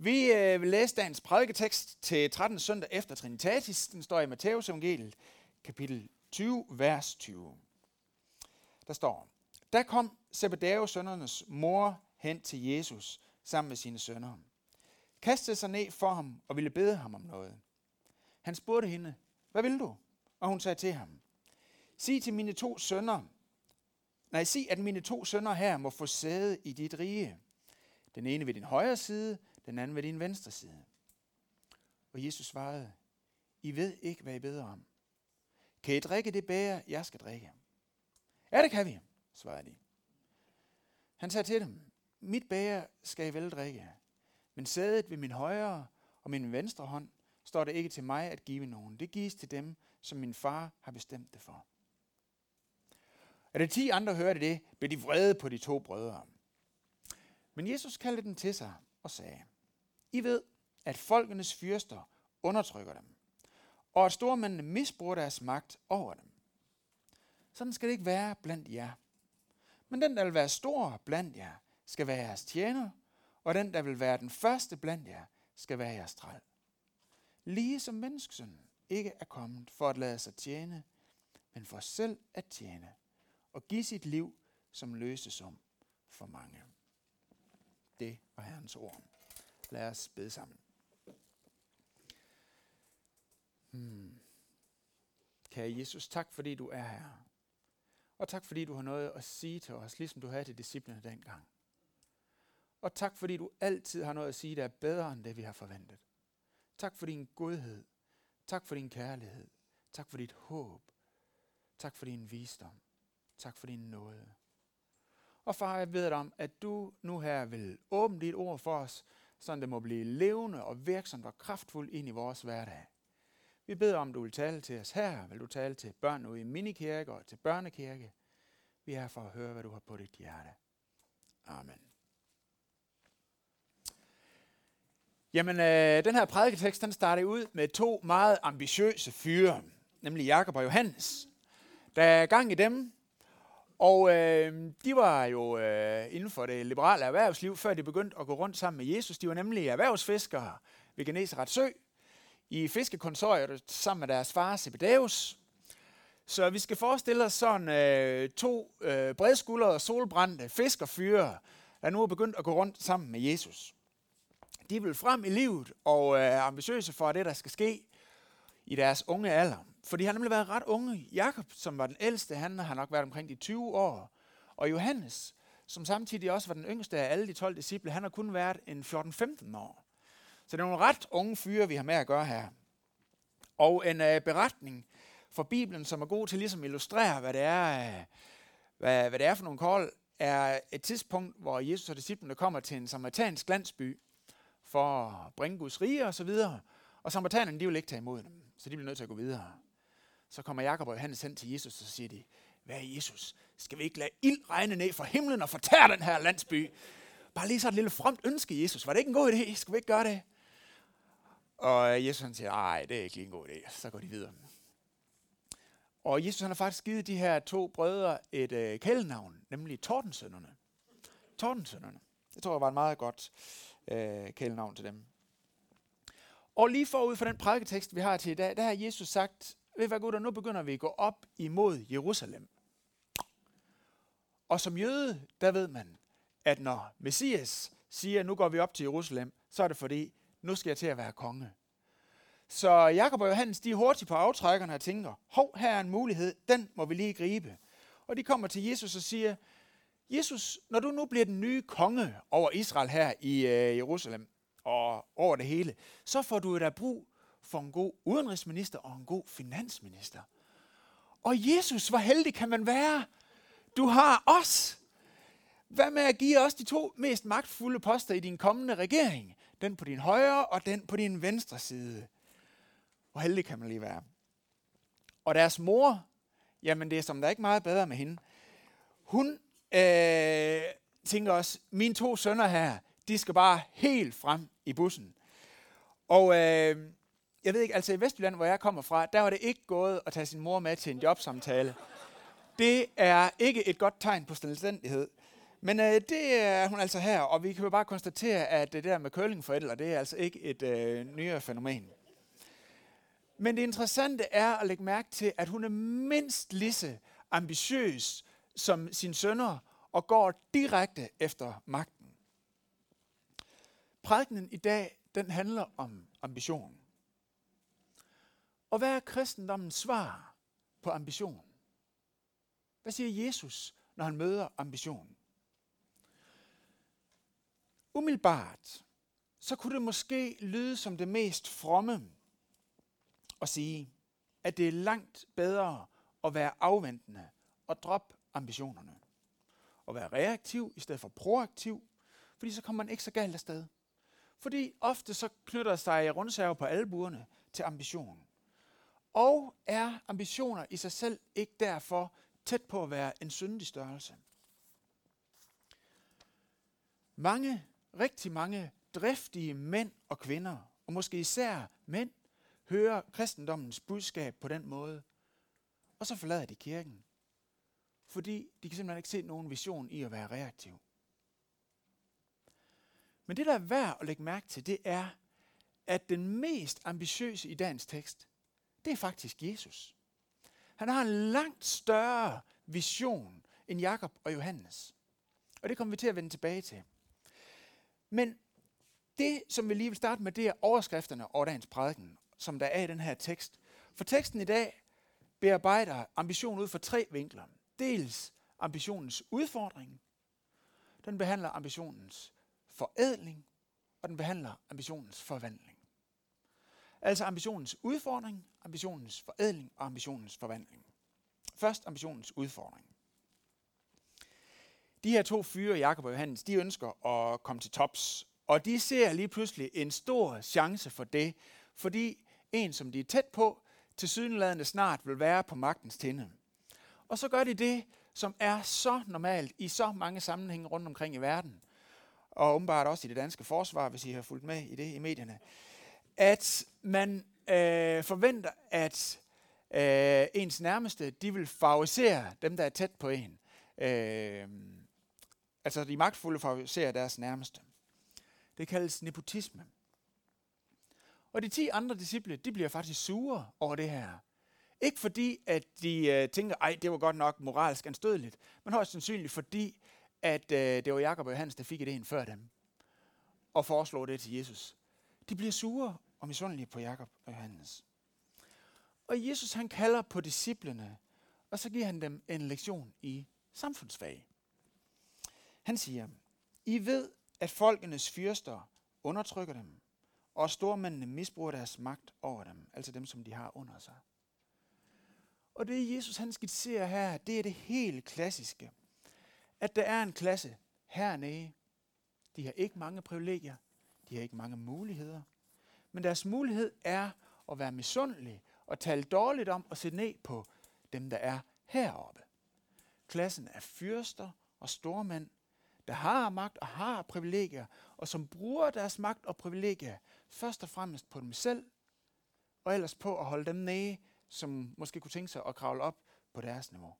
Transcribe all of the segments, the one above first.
Vi øh, vil læse dagens prædiketekst til 13. søndag efter Trinitatis. Den står i Matteus evangeliet, kapitel 20, vers 20. Der står, Der kom Zebedeus sønnernes mor hen til Jesus sammen med sine sønner. Kastede sig ned for ham og ville bede ham om noget. Han spurgte hende, hvad vil du? Og hun sagde til ham, sig til mine to sønner, nej, sig, at mine to sønner her må få sæde i dit rige. Den ene ved din højre side, den anden ved din venstre side. Og Jesus svarede, I ved ikke, hvad I beder om. Kan I drikke det bære, jeg skal drikke? Ja, det kan vi, svarede de. Han sagde til dem, mit bære skal I vel drikke, men sædet ved min højre og min venstre hånd står det ikke til mig at give nogen. Det gives til dem, som min far har bestemt det for. Og da de andre hørte det, blev de vrede på de to brødre. Men Jesus kaldte dem til sig og sagde, i ved, at folkenes fyrster undertrykker dem, og at stormændene misbruger deres magt over dem. Sådan skal det ikke være blandt jer. Men den, der vil være stor blandt jer, skal være jeres tjener, og den, der vil være den første blandt jer, skal være jeres træl. Lige som menneskesønnen ikke er kommet for at lade sig tjene, men for selv at tjene og give sit liv som løsesum for mange. Det var Herrens ord. Lad os bede sammen. Hmm. Kære Jesus, tak fordi du er her. Og tak fordi du har noget at sige til os, ligesom du havde til disciplene dengang. Og tak fordi du altid har noget at sige, der er bedre end det, vi har forventet. Tak for din godhed. Tak for din kærlighed. Tak for dit håb. Tak for din visdom. Tak for din nåde. Og far, jeg beder dig om, at du nu her vil åbne dit ord for os, sådan det må blive levende og virksomt og kraftfuldt ind i vores hverdag. Vi beder om, du vil tale til os her, vil du tale til børn ude i minikirke og til børnekirke. Vi er her for at høre, hvad du har på dit hjerte. Amen. Jamen, øh, den her prædiketekst, den starter ud med to meget ambitiøse fyre, nemlig Jakob og Johannes. Der er gang i dem, og øh, de var jo øh, inden for det liberale erhvervsliv, før de begyndte at gå rundt sammen med Jesus. De var nemlig erhvervsfiskere ved Genesaret Sø i fiskekonsortiet sammen med deres far Zebedeus. Så vi skal forestille os sådan øh, to øh, bredskuldrede og solbrændte fiskerfyre, der nu er begyndt at gå rundt sammen med Jesus. De vil frem i livet og øh, er ambitiøse for det, der skal ske i deres unge alder. For de har nemlig været ret unge. Jakob, som var den ældste, han har nok været omkring de 20 år. Og Johannes, som samtidig også var den yngste af alle de 12 disciple, han har kun været en 14-15 år. Så det er nogle ret unge fyre, vi har med at gøre her. Og en uh, beretning fra Bibelen, som er god til ligesom at illustrere, hvad det er, uh, hvad, hvad det er for nogle kål, er et tidspunkt, hvor Jesus og disciplene kommer til en samaritansk landsby for at bringe Guds rige og så videre. Og samaritanerne, de vil ikke tage imod dem, så de bliver nødt til at gå videre. Så kommer Jakob og Johannes hen til Jesus, og så siger de, hvad er Jesus? Skal vi ikke lade ild regne ned fra himlen og fortære den her landsby? Bare lige så et lille fromt ønske, Jesus. Var det ikke en god idé? Skal vi ikke gøre det? Og Jesus han siger, nej, det er ikke lige en god idé. Så går de videre. Og Jesus han har faktisk givet de her to brødre et øh, kælenavn, nemlig Tordensønderne. Tordensønderne. Det tror jeg var et meget godt øh, kælenavn til dem. Og lige forud for den prædiketekst, vi har til i dag, der har Jesus sagt, ved hvad gutter, nu begynder vi at gå op imod Jerusalem. Og som jøde, der ved man, at når Messias siger, nu går vi op til Jerusalem, så er det fordi, nu skal jeg til at være konge. Så Jakob og Johannes, de er hurtigt på aftrækkerne og tænker, hov, her er en mulighed, den må vi lige gribe. Og de kommer til Jesus og siger, Jesus, når du nu bliver den nye konge over Israel her i øh, Jerusalem og over det hele, så får du da brug for en god udenrigsminister og en god finansminister. Og Jesus, hvor heldig kan man være? Du har os. Hvad med at give os de to mest magtfulde poster i din kommende regering? Den på din højre og den på din venstre side. Hvor heldig kan man lige være? Og deres mor, jamen det er som der er ikke meget bedre med hende. Hun øh, tænker også, mine to sønner her, de skal bare helt frem i bussen. Og øh, jeg ved ikke, altså i Vestjylland, hvor jeg kommer fra, der var det ikke gået at tage sin mor med til en jobsamtale. Det er ikke et godt tegn på selvstændighed. Men øh, det er hun altså her, og vi kan jo bare konstatere, at det der med curlingforældre, det er altså ikke et øh, nyere fænomen. Men det interessante er at lægge mærke til, at hun er mindst lige så ambitiøs som sin sønner, og går direkte efter magt. Prædikenen i dag, den handler om ambition. Og hvad er kristendommens svar på ambition? Hvad siger Jesus, når han møder ambition? Umiddelbart, så kunne det måske lyde som det mest fromme at sige, at det er langt bedre at være afventende og droppe ambitionerne. Og være reaktiv i stedet for proaktiv, fordi så kommer man ikke så galt afsted. Fordi ofte så knytter sig rundsager på albuerne til ambition. Og er ambitioner i sig selv ikke derfor tæt på at være en syndig størrelse? Mange, rigtig mange driftige mænd og kvinder, og måske især mænd, hører kristendommens budskab på den måde, og så forlader de kirken. Fordi de kan simpelthen ikke se nogen vision i at være reaktiv. Men det, der er værd at lægge mærke til, det er, at den mest ambitiøse i dagens tekst, det er faktisk Jesus. Han har en langt større vision end Jakob og Johannes. Og det kommer vi til at vende tilbage til. Men det, som vi lige vil starte med, det er overskrifterne over dagens prædiken, som der er i den her tekst. For teksten i dag bearbejder ambitionen ud fra tre vinkler. Dels ambitionens udfordring, den behandler ambitionens forædling, og den behandler ambitionens forvandling. Altså ambitionens udfordring, ambitionens forædling og ambitionens forvandling. Først ambitionens udfordring. De her to fyre, Jakob og Johannes, de ønsker at komme til tops. Og de ser lige pludselig en stor chance for det, fordi en, som de er tæt på, til sydenladende snart vil være på magtens tinde. Og så gør de det, som er så normalt i så mange sammenhænge rundt omkring i verden og åbenbart også i det danske forsvar, hvis I har fulgt med i det i medierne, at man øh, forventer, at øh, ens nærmeste, de vil favorisere dem, der er tæt på en. Øh, altså de magtfulde favoriserer deres nærmeste. Det kaldes nepotisme. Og de ti andre disciple, de bliver faktisk sure over det her. Ikke fordi, at de øh, tænker, ej, det var godt nok moralsk anstødeligt, men højst sandsynligt fordi, at øh, det var Jakob og Johannes, der fik idéen før dem, og foreslog det til Jesus. De bliver sure og misundelige på Jakob og Johannes. Og Jesus han kalder på disciplene, og så giver han dem en lektion i samfundsfag. Han siger, I ved, at folkenes fyrster undertrykker dem, og stormændene misbruger deres magt over dem, altså dem, som de har under sig. Og det Jesus han skitserer her, det er det helt klassiske at der er en klasse hernede. De har ikke mange privilegier. De har ikke mange muligheder. Men deres mulighed er at være misundelig og tale dårligt om og se ned på dem, der er heroppe. Klassen er fyrster og stormænd, der har magt og har privilegier, og som bruger deres magt og privilegier først og fremmest på dem selv, og ellers på at holde dem nede, som måske kunne tænke sig at kravle op på deres niveau.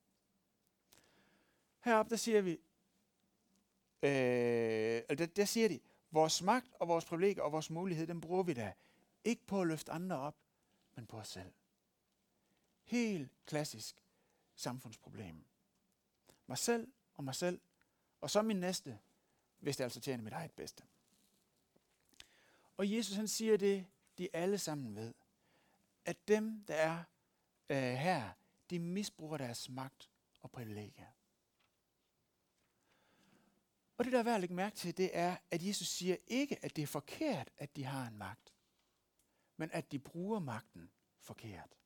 Heroppe, der siger vi, øh, der, der siger de, vores magt og vores privilegier og vores mulighed, den bruger vi da ikke på at løfte andre op, men på os selv. Helt klassisk samfundsproblem. Mig selv og mig selv, og så min næste, hvis det altså tjener mit eget bedste. Og Jesus han siger det, de alle sammen ved, at dem, der er øh, her, de misbruger deres magt og privilegier. Og det, der er værd at lægge mærke til, det er, at Jesus siger ikke, at det er forkert, at de har en magt, men at de bruger magten forkert.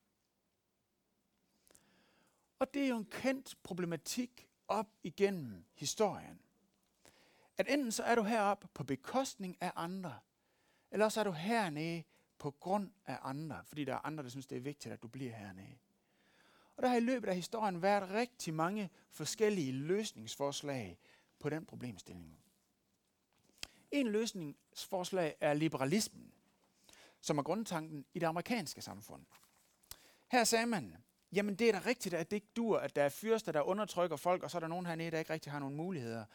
Og det er jo en kendt problematik op igennem historien. At enten så er du heroppe på bekostning af andre, eller så er du hernede på grund af andre, fordi der er andre, der synes, det er vigtigt, at du bliver hernede. Og der har i løbet af historien været rigtig mange forskellige løsningsforslag på den problemstilling. En løsningsforslag er liberalismen, som er grundtanken i det amerikanske samfund. Her sagde man, jamen det er da rigtigt, at det ikke dur, at der er fyrster, der undertrykker folk, og så er der nogen hernede, der ikke rigtig har nogen muligheder.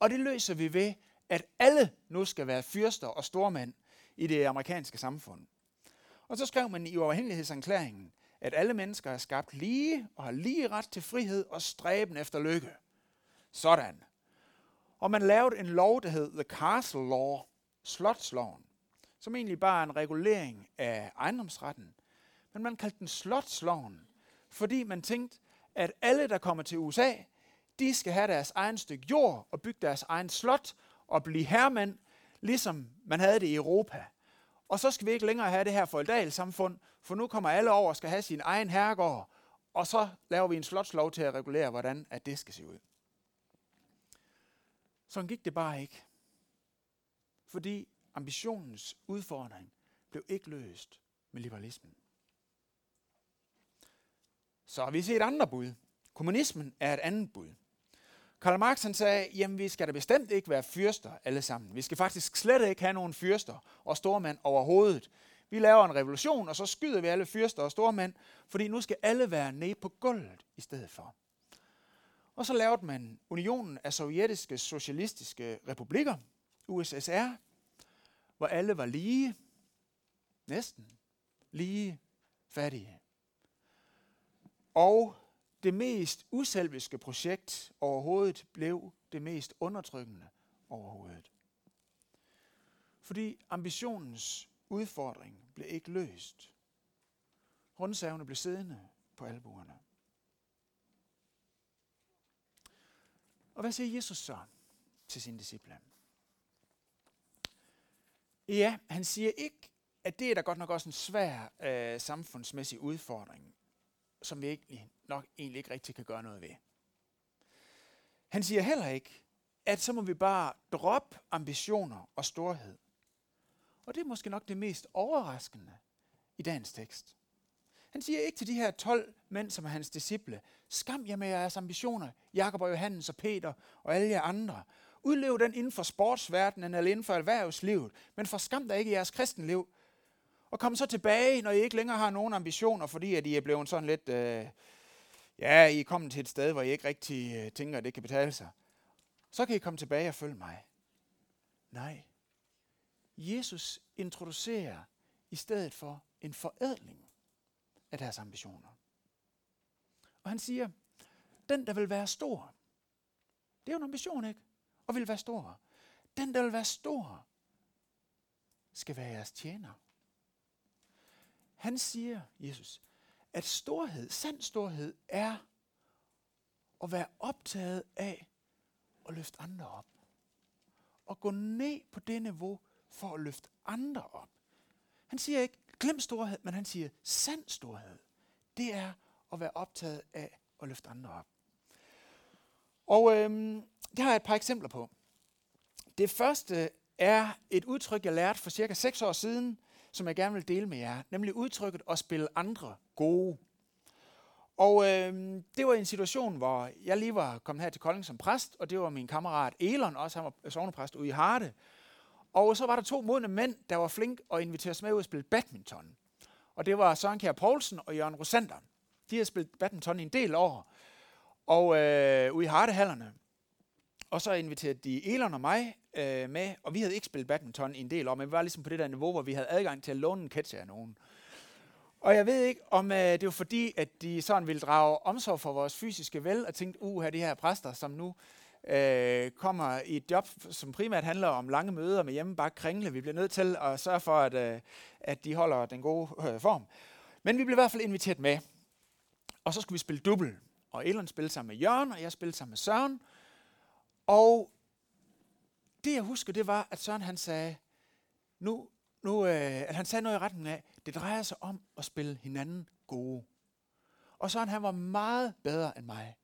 Og det løser vi ved, at alle nu skal være fyrster og stormænd i det amerikanske samfund. Og så skrev man i uafhængighedserklæringen, at alle mennesker er skabt lige og har lige ret til frihed og stræben efter lykke. Sådan. Og man lavede en lov, der hed The Castle Law, Slotsloven, som egentlig bare er en regulering af ejendomsretten. Men man kaldte den Slotsloven, fordi man tænkte, at alle, der kommer til USA, de skal have deres egen stykke jord og bygge deres egen slot og blive herremænd, ligesom man havde det i Europa. Og så skal vi ikke længere have det her feudalsamfund, for nu kommer alle over og skal have sin egen herregård, og så laver vi en slotslov til at regulere, hvordan at det skal se ud. Sådan gik det bare ikke. Fordi ambitionens udfordring blev ikke løst med liberalismen. Så har vi set andre bud. Kommunismen er et andet bud. Karl Marx han sagde, jamen vi skal da bestemt ikke være fyrster alle sammen. Vi skal faktisk slet ikke have nogen fyrster og stormænd overhovedet. Vi laver en revolution, og så skyder vi alle fyrster og stormænd, fordi nu skal alle være nede på gulvet i stedet for. Og så lavede man unionen af sovjetiske socialistiske republikker, USSR, hvor alle var lige, næsten lige fattige. Og det mest uselviske projekt overhovedet blev det mest undertrykkende overhovedet. Fordi ambitionens udfordring blev ikke løst. Rundsavene blev siddende på albuerne. Og hvad siger Jesus så til sine disciple? Ja, han siger ikke, at det er da godt nok også en svær øh, samfundsmæssig udfordring, som vi egentlig, nok egentlig ikke rigtig kan gøre noget ved. Han siger heller ikke, at så må vi bare droppe ambitioner og storhed. Og det er måske nok det mest overraskende i dagens tekst. Han siger ikke til de her 12 mænd, som er hans disciple, skam jer med jeres ambitioner, Jakob og Johannes og Peter og alle jer andre. Udlev den inden for sportsverdenen eller inden for erhvervslivet, men forskam dig ikke i jeres kristenliv. Og kom så tilbage, når I ikke længere har nogen ambitioner, fordi at I er blevet sådan lidt, øh, ja, I er kommet til et sted, hvor I ikke rigtig øh, tænker, at det kan betale sig. Så kan I komme tilbage og følge mig. Nej. Jesus introducerer i stedet for en forædling af deres ambitioner. Og han siger, den der vil være stor, det er jo en ambition, ikke? Og vil være stor. Den der vil være stor, skal være jeres tjener. Han siger, Jesus, at storhed, sand storhed, er at være optaget af at løfte andre op. Og gå ned på det niveau for at løfte andre op. Han siger ikke, glem storhed, men han siger, sand storhed. Det er at være optaget af at løfte andre op. Og øhm, det har jeg et par eksempler på. Det første er et udtryk, jeg lærte for cirka 6 år siden, som jeg gerne vil dele med jer, nemlig udtrykket at spille andre gode. Og øh, det var en situation, hvor jeg lige var kommet her til Kolding som præst, og det var min kammerat Elon, også han var sovnepræst ude i Harde. Og så var der to modne mænd, der var flink og inviterede os med ud at spille badminton. Og det var Søren Kjær Poulsen og Jørgen Rosander. De har spillet badminton i en del år, og øh, ude i Hardehallerne. Og så inviterede de Elon og mig øh, med, og vi havde ikke spillet badminton i en del år, men vi var ligesom på det der niveau, hvor vi havde adgang til at låne en catch af nogen. Og jeg ved ikke, om øh, det var fordi, at de sådan ville drage omsorg for vores fysiske vel, og tænkte, uha, de her præster, som nu øh, kommer i et job, som primært handler om lange møder med hjemmebagt kringle. Vi bliver nødt til at sørge for, at, øh, at de holder den gode øh, form. Men vi blev i hvert fald inviteret med. Og så skulle vi spille dubbel. Og Elon spillede sammen med Jørgen, og jeg spillede sammen med Søren. Og det jeg husker, det var, at Søren han sagde, nu, nu, øh, at han sagde noget i retning af, det drejer sig om at spille hinanden gode. Og Søren han var meget bedre end mig.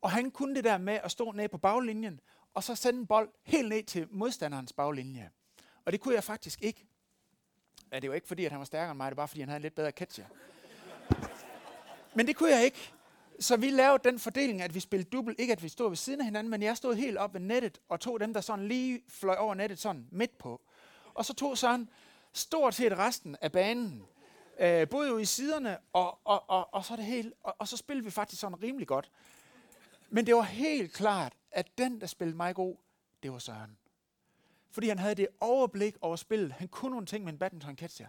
Og han kunne det der med at stå ned på baglinjen, og så sende en bold helt ned til modstanderens baglinje. Og det kunne jeg faktisk ikke. Ja, det var ikke fordi, at han var stærkere end mig, det var bare fordi, han havde en lidt bedre catcher. Men det kunne jeg ikke. Så vi lavede den fordeling, at vi spillede dubbel. Ikke at vi stod ved siden af hinanden, men jeg stod helt op ved nettet, og tog dem, der sådan lige fløj over nettet sådan midt på. Og så tog sådan stort set resten af banen. Øh, både ude i siderne, og, og, og, og så det helt, og, og så spillede vi faktisk sådan rimelig godt. Men det var helt klart, at den, der spillede mig god, det var Søren. Fordi han havde det overblik over spillet. Han kunne nogle ting med en badminton catcher.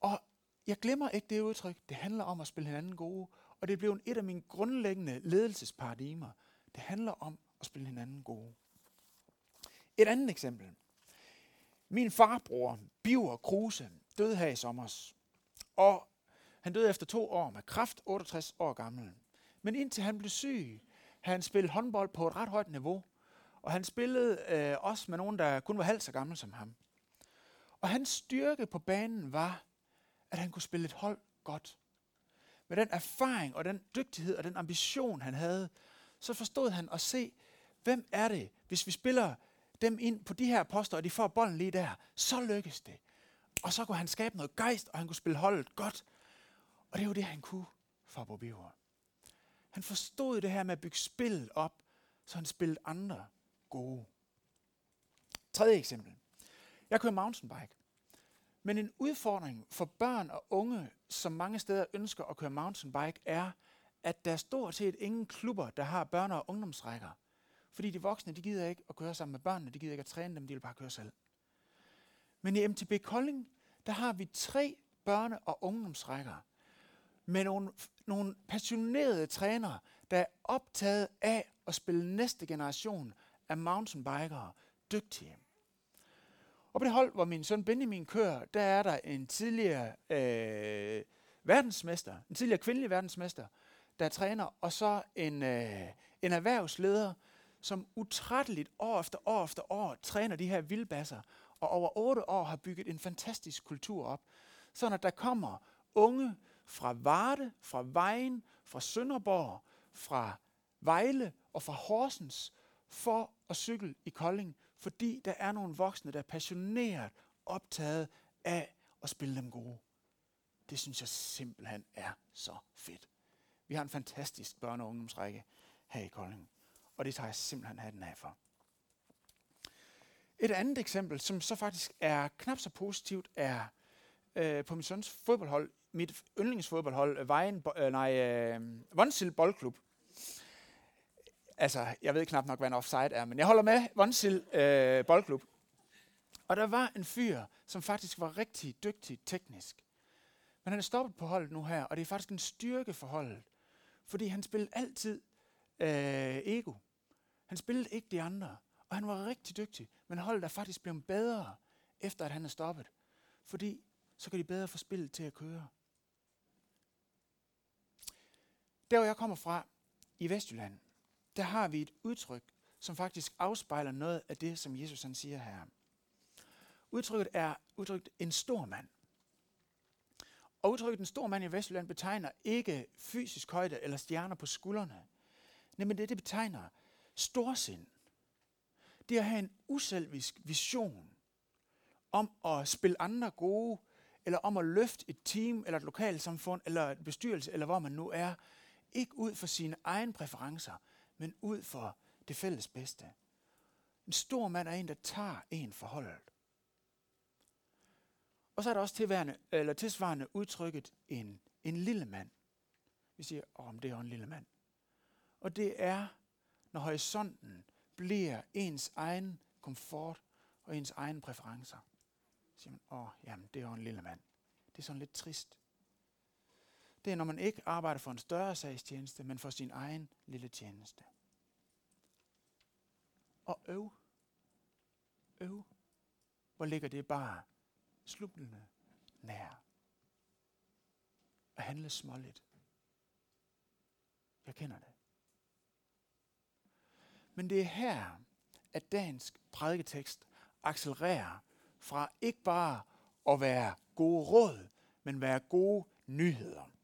Og jeg glemmer ikke det udtryk. Det handler om at spille hinanden gode. Og det blev en et af mine grundlæggende ledelsesparadigmer. Det handler om at spille hinanden gode. Et andet eksempel. Min farbror, Biver Kruse, døde her i sommer. Og han døde efter to år med kraft, 68 år gammel. Men indtil han blev syg, havde han spillet håndbold på et ret højt niveau. Og han spillede øh, også med nogen, der kun var halvt så gammel som ham. Og hans styrke på banen var, at han kunne spille et hold godt. Med den erfaring og den dygtighed og den ambition, han havde, så forstod han at se, hvem er det, hvis vi spiller dem ind på de her poster, og de får bolden lige der, så lykkes det. Og så kunne han skabe noget gejst, og han kunne spille holdet godt. Og det var det, han kunne for Bobiver. Han forstod det her med at bygge spillet op, så han spillede andre gode. Tredje eksempel. Jeg kører mountainbike. Men en udfordring for børn og unge, som mange steder ønsker at køre mountainbike, er, at der er stort set ingen klubber, der har børne- og ungdomsrækker. Fordi de voksne, de gider ikke at køre sammen med børnene, de gider ikke at træne dem, de vil bare køre selv. Men i MTB Kolding, der har vi tre børne- og ungdomsrækker med nogle, nogle passionerede trænere, der er optaget af at spille næste generation af mountainbikere dygtige. Og på det hold, hvor min søn Benjamin kører, der er der en tidligere øh, verdensmester, en tidligere kvindelig verdensmester, der træner, og så en, øh, en erhvervsleder, som utrætteligt år efter år efter år træner de her vildbasser, og over otte år har bygget en fantastisk kultur op. Så når der kommer unge fra Varde, fra Vejen, fra Sønderborg, fra Vejle og fra Horsens for at cykle i Kolding, fordi der er nogle voksne, der er passioneret optaget af at spille dem gode. Det synes jeg simpelthen er så fedt. Vi har en fantastisk børne- og ungdomsrække her i Kolding, og det tager jeg simpelthen hatten af for. Et andet eksempel, som så faktisk er knap så positivt, er øh, på min søns fodboldhold, mit yndlingsfodboldhold, øh, Vejen, øh, nej, øh, Vonsil Boldklub. Altså, jeg ved knap nok, hvad en offside er, men jeg holder med Vonsil øh, Boldklub. Og der var en fyr, som faktisk var rigtig dygtig teknisk. Men han er stoppet på holdet nu her, og det er faktisk en styrke for holdet. Fordi han spillede altid øh, ego. Han spillede ikke de andre. Og han var rigtig dygtig. Men holdet er faktisk blevet bedre, efter at han er stoppet. Fordi så kan de bedre få spillet til at køre. Der hvor jeg kommer fra, i Vestjylland, der har vi et udtryk, som faktisk afspejler noget af det, som Jesus han siger her. Udtrykket er udtrykt en stor mand. Og udtrykket en stor mand i Vestjylland betegner ikke fysisk højde eller stjerner på skuldrene. Men det, det betegner storsind. Det at have en uselvisk vision om at spille andre gode, eller om at løfte et team, eller et lokalsamfund, eller et bestyrelse, eller hvor man nu er, ikke ud for sine egne præferencer, men ud for det fælles bedste. En stor mand er en, der tager en forholdet. Og så er der også tilværende, eller tilsvarende udtrykket en, en lille mand. Vi siger, åh, det er en lille mand. Og det er, når horisonten bliver ens egen komfort og ens egen præferencer. Så siger man, åh, jamen, det er en lille mand. Det er sådan lidt trist. Det er, når man ikke arbejder for en større sagstjeneste, men for sin egen lille tjeneste. Og øv. Øv. Hvor ligger det bare slublende nær. At handle småligt. Jeg kender det. Men det er her, at dansk prædiketekst accelererer fra ikke bare at være gode råd, men være gode nyheder.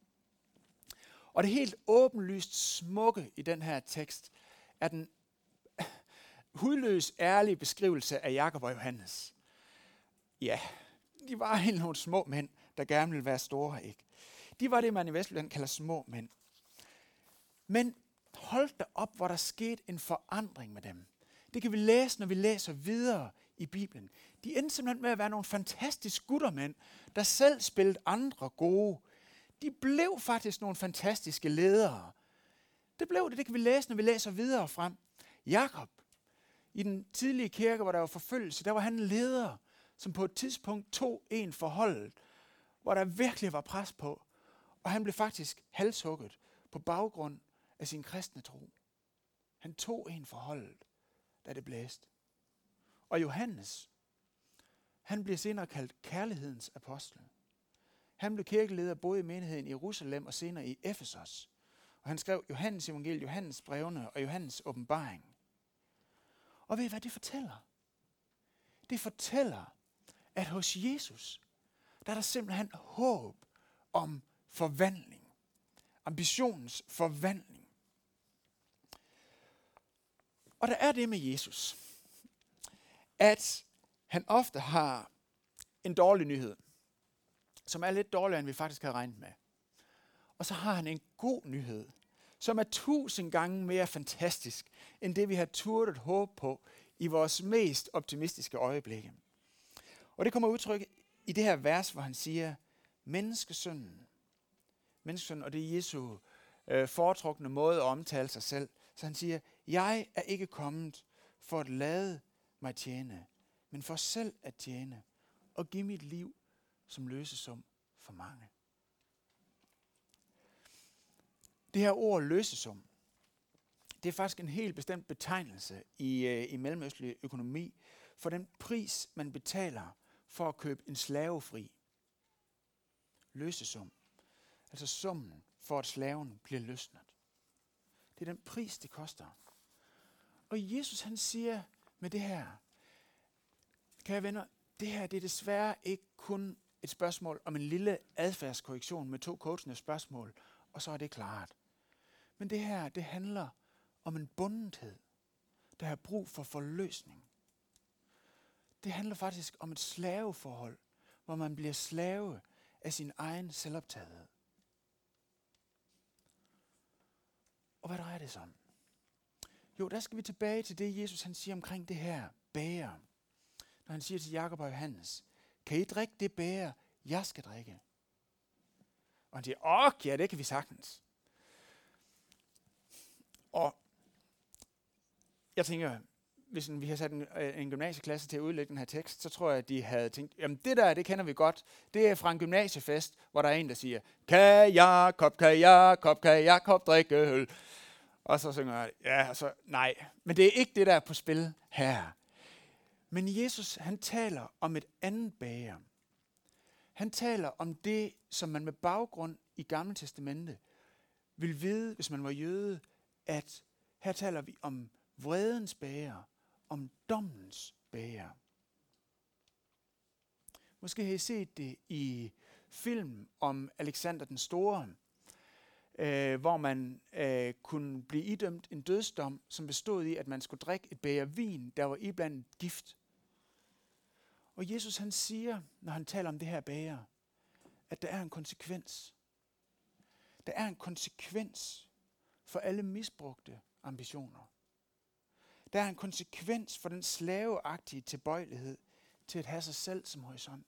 Og det helt åbenlyst smukke i den her tekst er den hudløs ærlige beskrivelse af Jakob og Johannes. Ja, de var helt nogle små mænd, der gerne ville være store, ikke? De var det, man i Vestjylland kalder små mænd. Men hold da op, hvor der skete en forandring med dem. Det kan vi læse, når vi læser videre i Bibelen. De endte simpelthen med at være nogle fantastiske guttermænd, der selv spillede andre gode. De blev faktisk nogle fantastiske ledere. Det blev det, det kan vi læse, når vi læser videre frem. Jakob, i den tidlige kirke, hvor der var forfølgelse, der var han leder, som på et tidspunkt tog en forhold, hvor der virkelig var pres på. Og han blev faktisk halshugget på baggrund af sin kristne tro. Han tog en forholdet, da det blæste. Og Johannes, han bliver senere kaldt kærlighedens apostel. Han blev kirkeleder både i menigheden i Jerusalem og senere i Efesos. Og han skrev Johannes evangeliet, Johannes brevene og Johannes åbenbaring. Og ved I, hvad det fortæller? Det fortæller, at hos Jesus, der er der simpelthen håb om forvandling. Ambitionens forvandling. Og der er det med Jesus, at han ofte har en dårlig nyhed, som er lidt dårligere, end vi faktisk havde regnet med. Og så har han en god nyhed, som er tusind gange mere fantastisk, end det vi har turdet håb på i vores mest optimistiske øjeblikke. Og det kommer udtryk i det her vers, hvor han siger, menneskesønnen, menneskesønnen, og det er Jesu øh, foretrukne måde at omtale sig selv. Så han siger, jeg er ikke kommet for at lade mig tjene, men for selv at tjene og give mit liv som løsesum for mange. Det her ord løsesum, det er faktisk en helt bestemt betegnelse i, øh, i mellemøstlig økonomi for den pris, man betaler for at købe en slavefri. Løsesum. Altså summen for at slaven bliver løsnet. Det er den pris, det koster. Og Jesus han siger med det her, kære venner, det her det er desværre ikke kun et spørgsmål om en lille adfærdskorrektion med to coachende spørgsmål, og så er det klart. Men det her, det handler om en bundethed, der har brug for forløsning. Det handler faktisk om et slaveforhold, hvor man bliver slave af sin egen selvoptagethed. Og hvad drejer det sig om? Jo, der skal vi tilbage til det, Jesus han siger omkring det her bære. Når han siger til Jakob og Johannes, kan I drikke det bære, jeg skal drikke? Og han siger, åh, ja, det kan vi sagtens. Og jeg tænker, hvis vi har sat en, øh, en gymnasieklasse til at udlægge den her tekst, så tror jeg, at de havde tænkt, jamen det der, det kender vi godt. Det er fra en gymnasiefest, hvor der er en, der siger, kan Jakob, kan Jakob, kan Jakob drikke øl? Og så synger jeg, ja, så nej. Men det er ikke det, der er på spil her. Men Jesus, han taler om et andet bager. Han taler om det, som man med baggrund i Gamle Testamente vil vide, hvis man var jøde, at her taler vi om vredens bager, om dommens bager. Måske har I set det i film om Alexander den Store, øh, hvor man øh, kunne blive idømt en dødsdom, som bestod i, at man skulle drikke et bæger vin, der var iblandet gift. Og Jesus han siger, når han taler om det her bæger, at der er en konsekvens. Der er en konsekvens for alle misbrugte ambitioner. Der er en konsekvens for den slaveagtige tilbøjelighed til at have sig selv som horisont.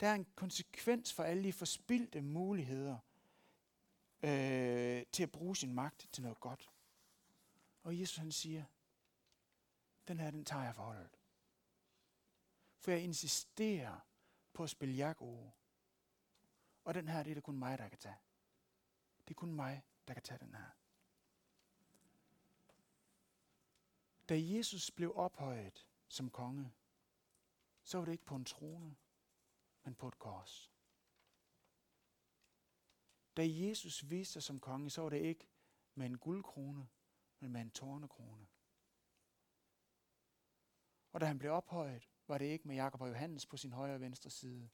Der er en konsekvens for alle de forspildte muligheder øh, til at bruge sin magt til noget godt. Og Jesus han siger, den her, den tager jeg forholdet. For jeg insisterer på at spille jako. Og den her, det er det kun mig, der kan tage. Det er kun mig, der kan tage den her. Da Jesus blev ophøjet som konge, så var det ikke på en trone, men på et kors. Da Jesus viste sig som konge, så var det ikke med en guldkrone, men med en tårnekrone. Og da han blev ophøjet, var det ikke med Jakob og Johannes på sin højre og venstre side,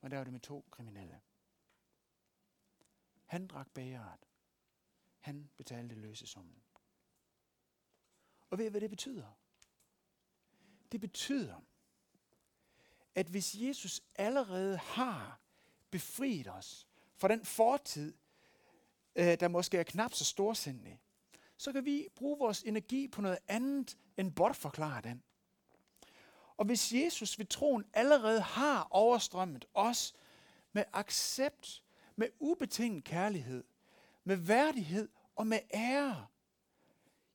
men der var det med to kriminelle. Han drak bæret. Han betalte løsesummen. Og ved I, hvad det betyder? Det betyder, at hvis Jesus allerede har befriet os fra den fortid, øh, der måske er knap så storsindig, så kan vi bruge vores energi på noget andet end bortforklare den. Og hvis Jesus ved troen allerede har overstrømmet os med accept, med ubetinget kærlighed, med værdighed og med ære,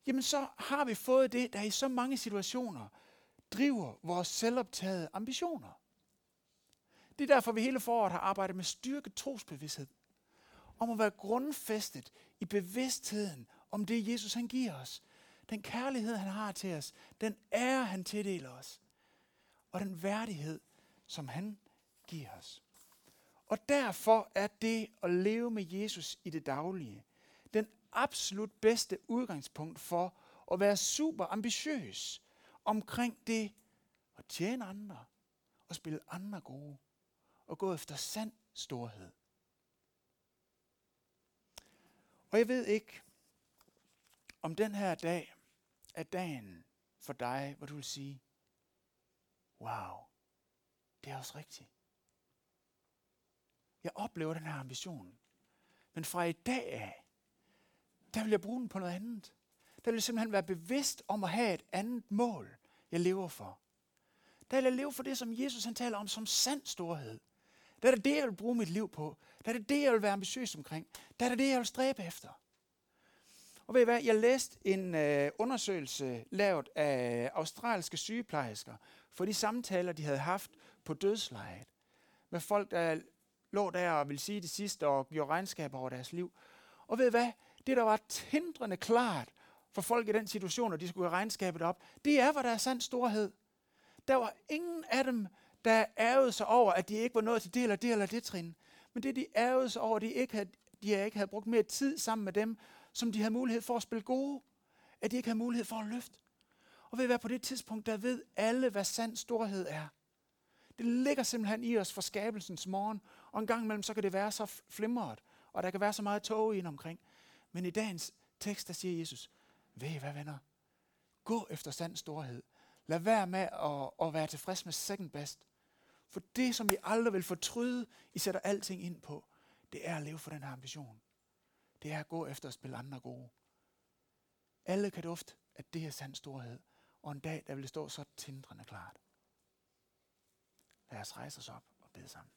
jamen så har vi fået det, der i så mange situationer driver vores selvoptagede ambitioner. Det er derfor, vi hele foråret har arbejdet med styrke trosbevidsthed. Om at være grundfæstet i bevidstheden om det, Jesus han giver os. Den kærlighed, han har til os. Den ære, han tildeler os. Og den værdighed, som han giver os. Og derfor er det at leve med Jesus i det daglige den absolut bedste udgangspunkt for at være super ambitiøs omkring det at tjene andre og spille andre gode og gå efter sand storhed. Og jeg ved ikke, om den her dag er dagen for dig, hvor du vil sige, wow, det er også rigtigt. Jeg oplever den her ambition. Men fra i dag af, der vil jeg bruge den på noget andet. Der vil jeg simpelthen være bevidst om at have et andet mål, jeg lever for. Der vil jeg leve for det, som Jesus han taler om som sand storhed. Der er det det, jeg vil bruge mit liv på. Der er det det, jeg vil være ambitiøs omkring. Der er det det, jeg vil stræbe efter. Og ved I hvad, jeg læste en øh, undersøgelse lavet af australske sygeplejersker for de samtaler, de havde haft på dødslejet med folk, der lå der og ville sige det sidste og gjorde regnskaber over deres liv. Og ved hvad, det der var tindrende klart for folk i den situation, når de skulle have regnskabet op, det er, hvor der er sand storhed. Der var ingen af dem, der ærgede sig over, at de ikke var nået til det eller det eller det trin. Men det, de ærgede sig over, de ikke havde, de ikke havde brugt mere tid sammen med dem, som de havde mulighed for at spille gode. At de ikke havde mulighed for at løfte. Og ved at være på det tidspunkt, der ved alle, hvad sand storhed er. Det ligger simpelthen i os fra skabelsens morgen, og en gang imellem, så kan det være så flimret, og der kan være så meget tog ind omkring. Men i dagens tekst, der siger Jesus, ved I hvad venner? Gå efter sand storhed. Lad være med at, at være tilfreds med second best. For det, som I aldrig vil fortryde, I sætter alting ind på, det er at leve for den her ambition. Det er at gå efter at spille andre gode. Alle kan dufte, at det er sand storhed. Og en dag, der vil det stå så tindrende klart. Lad os rejse os op og bede sammen.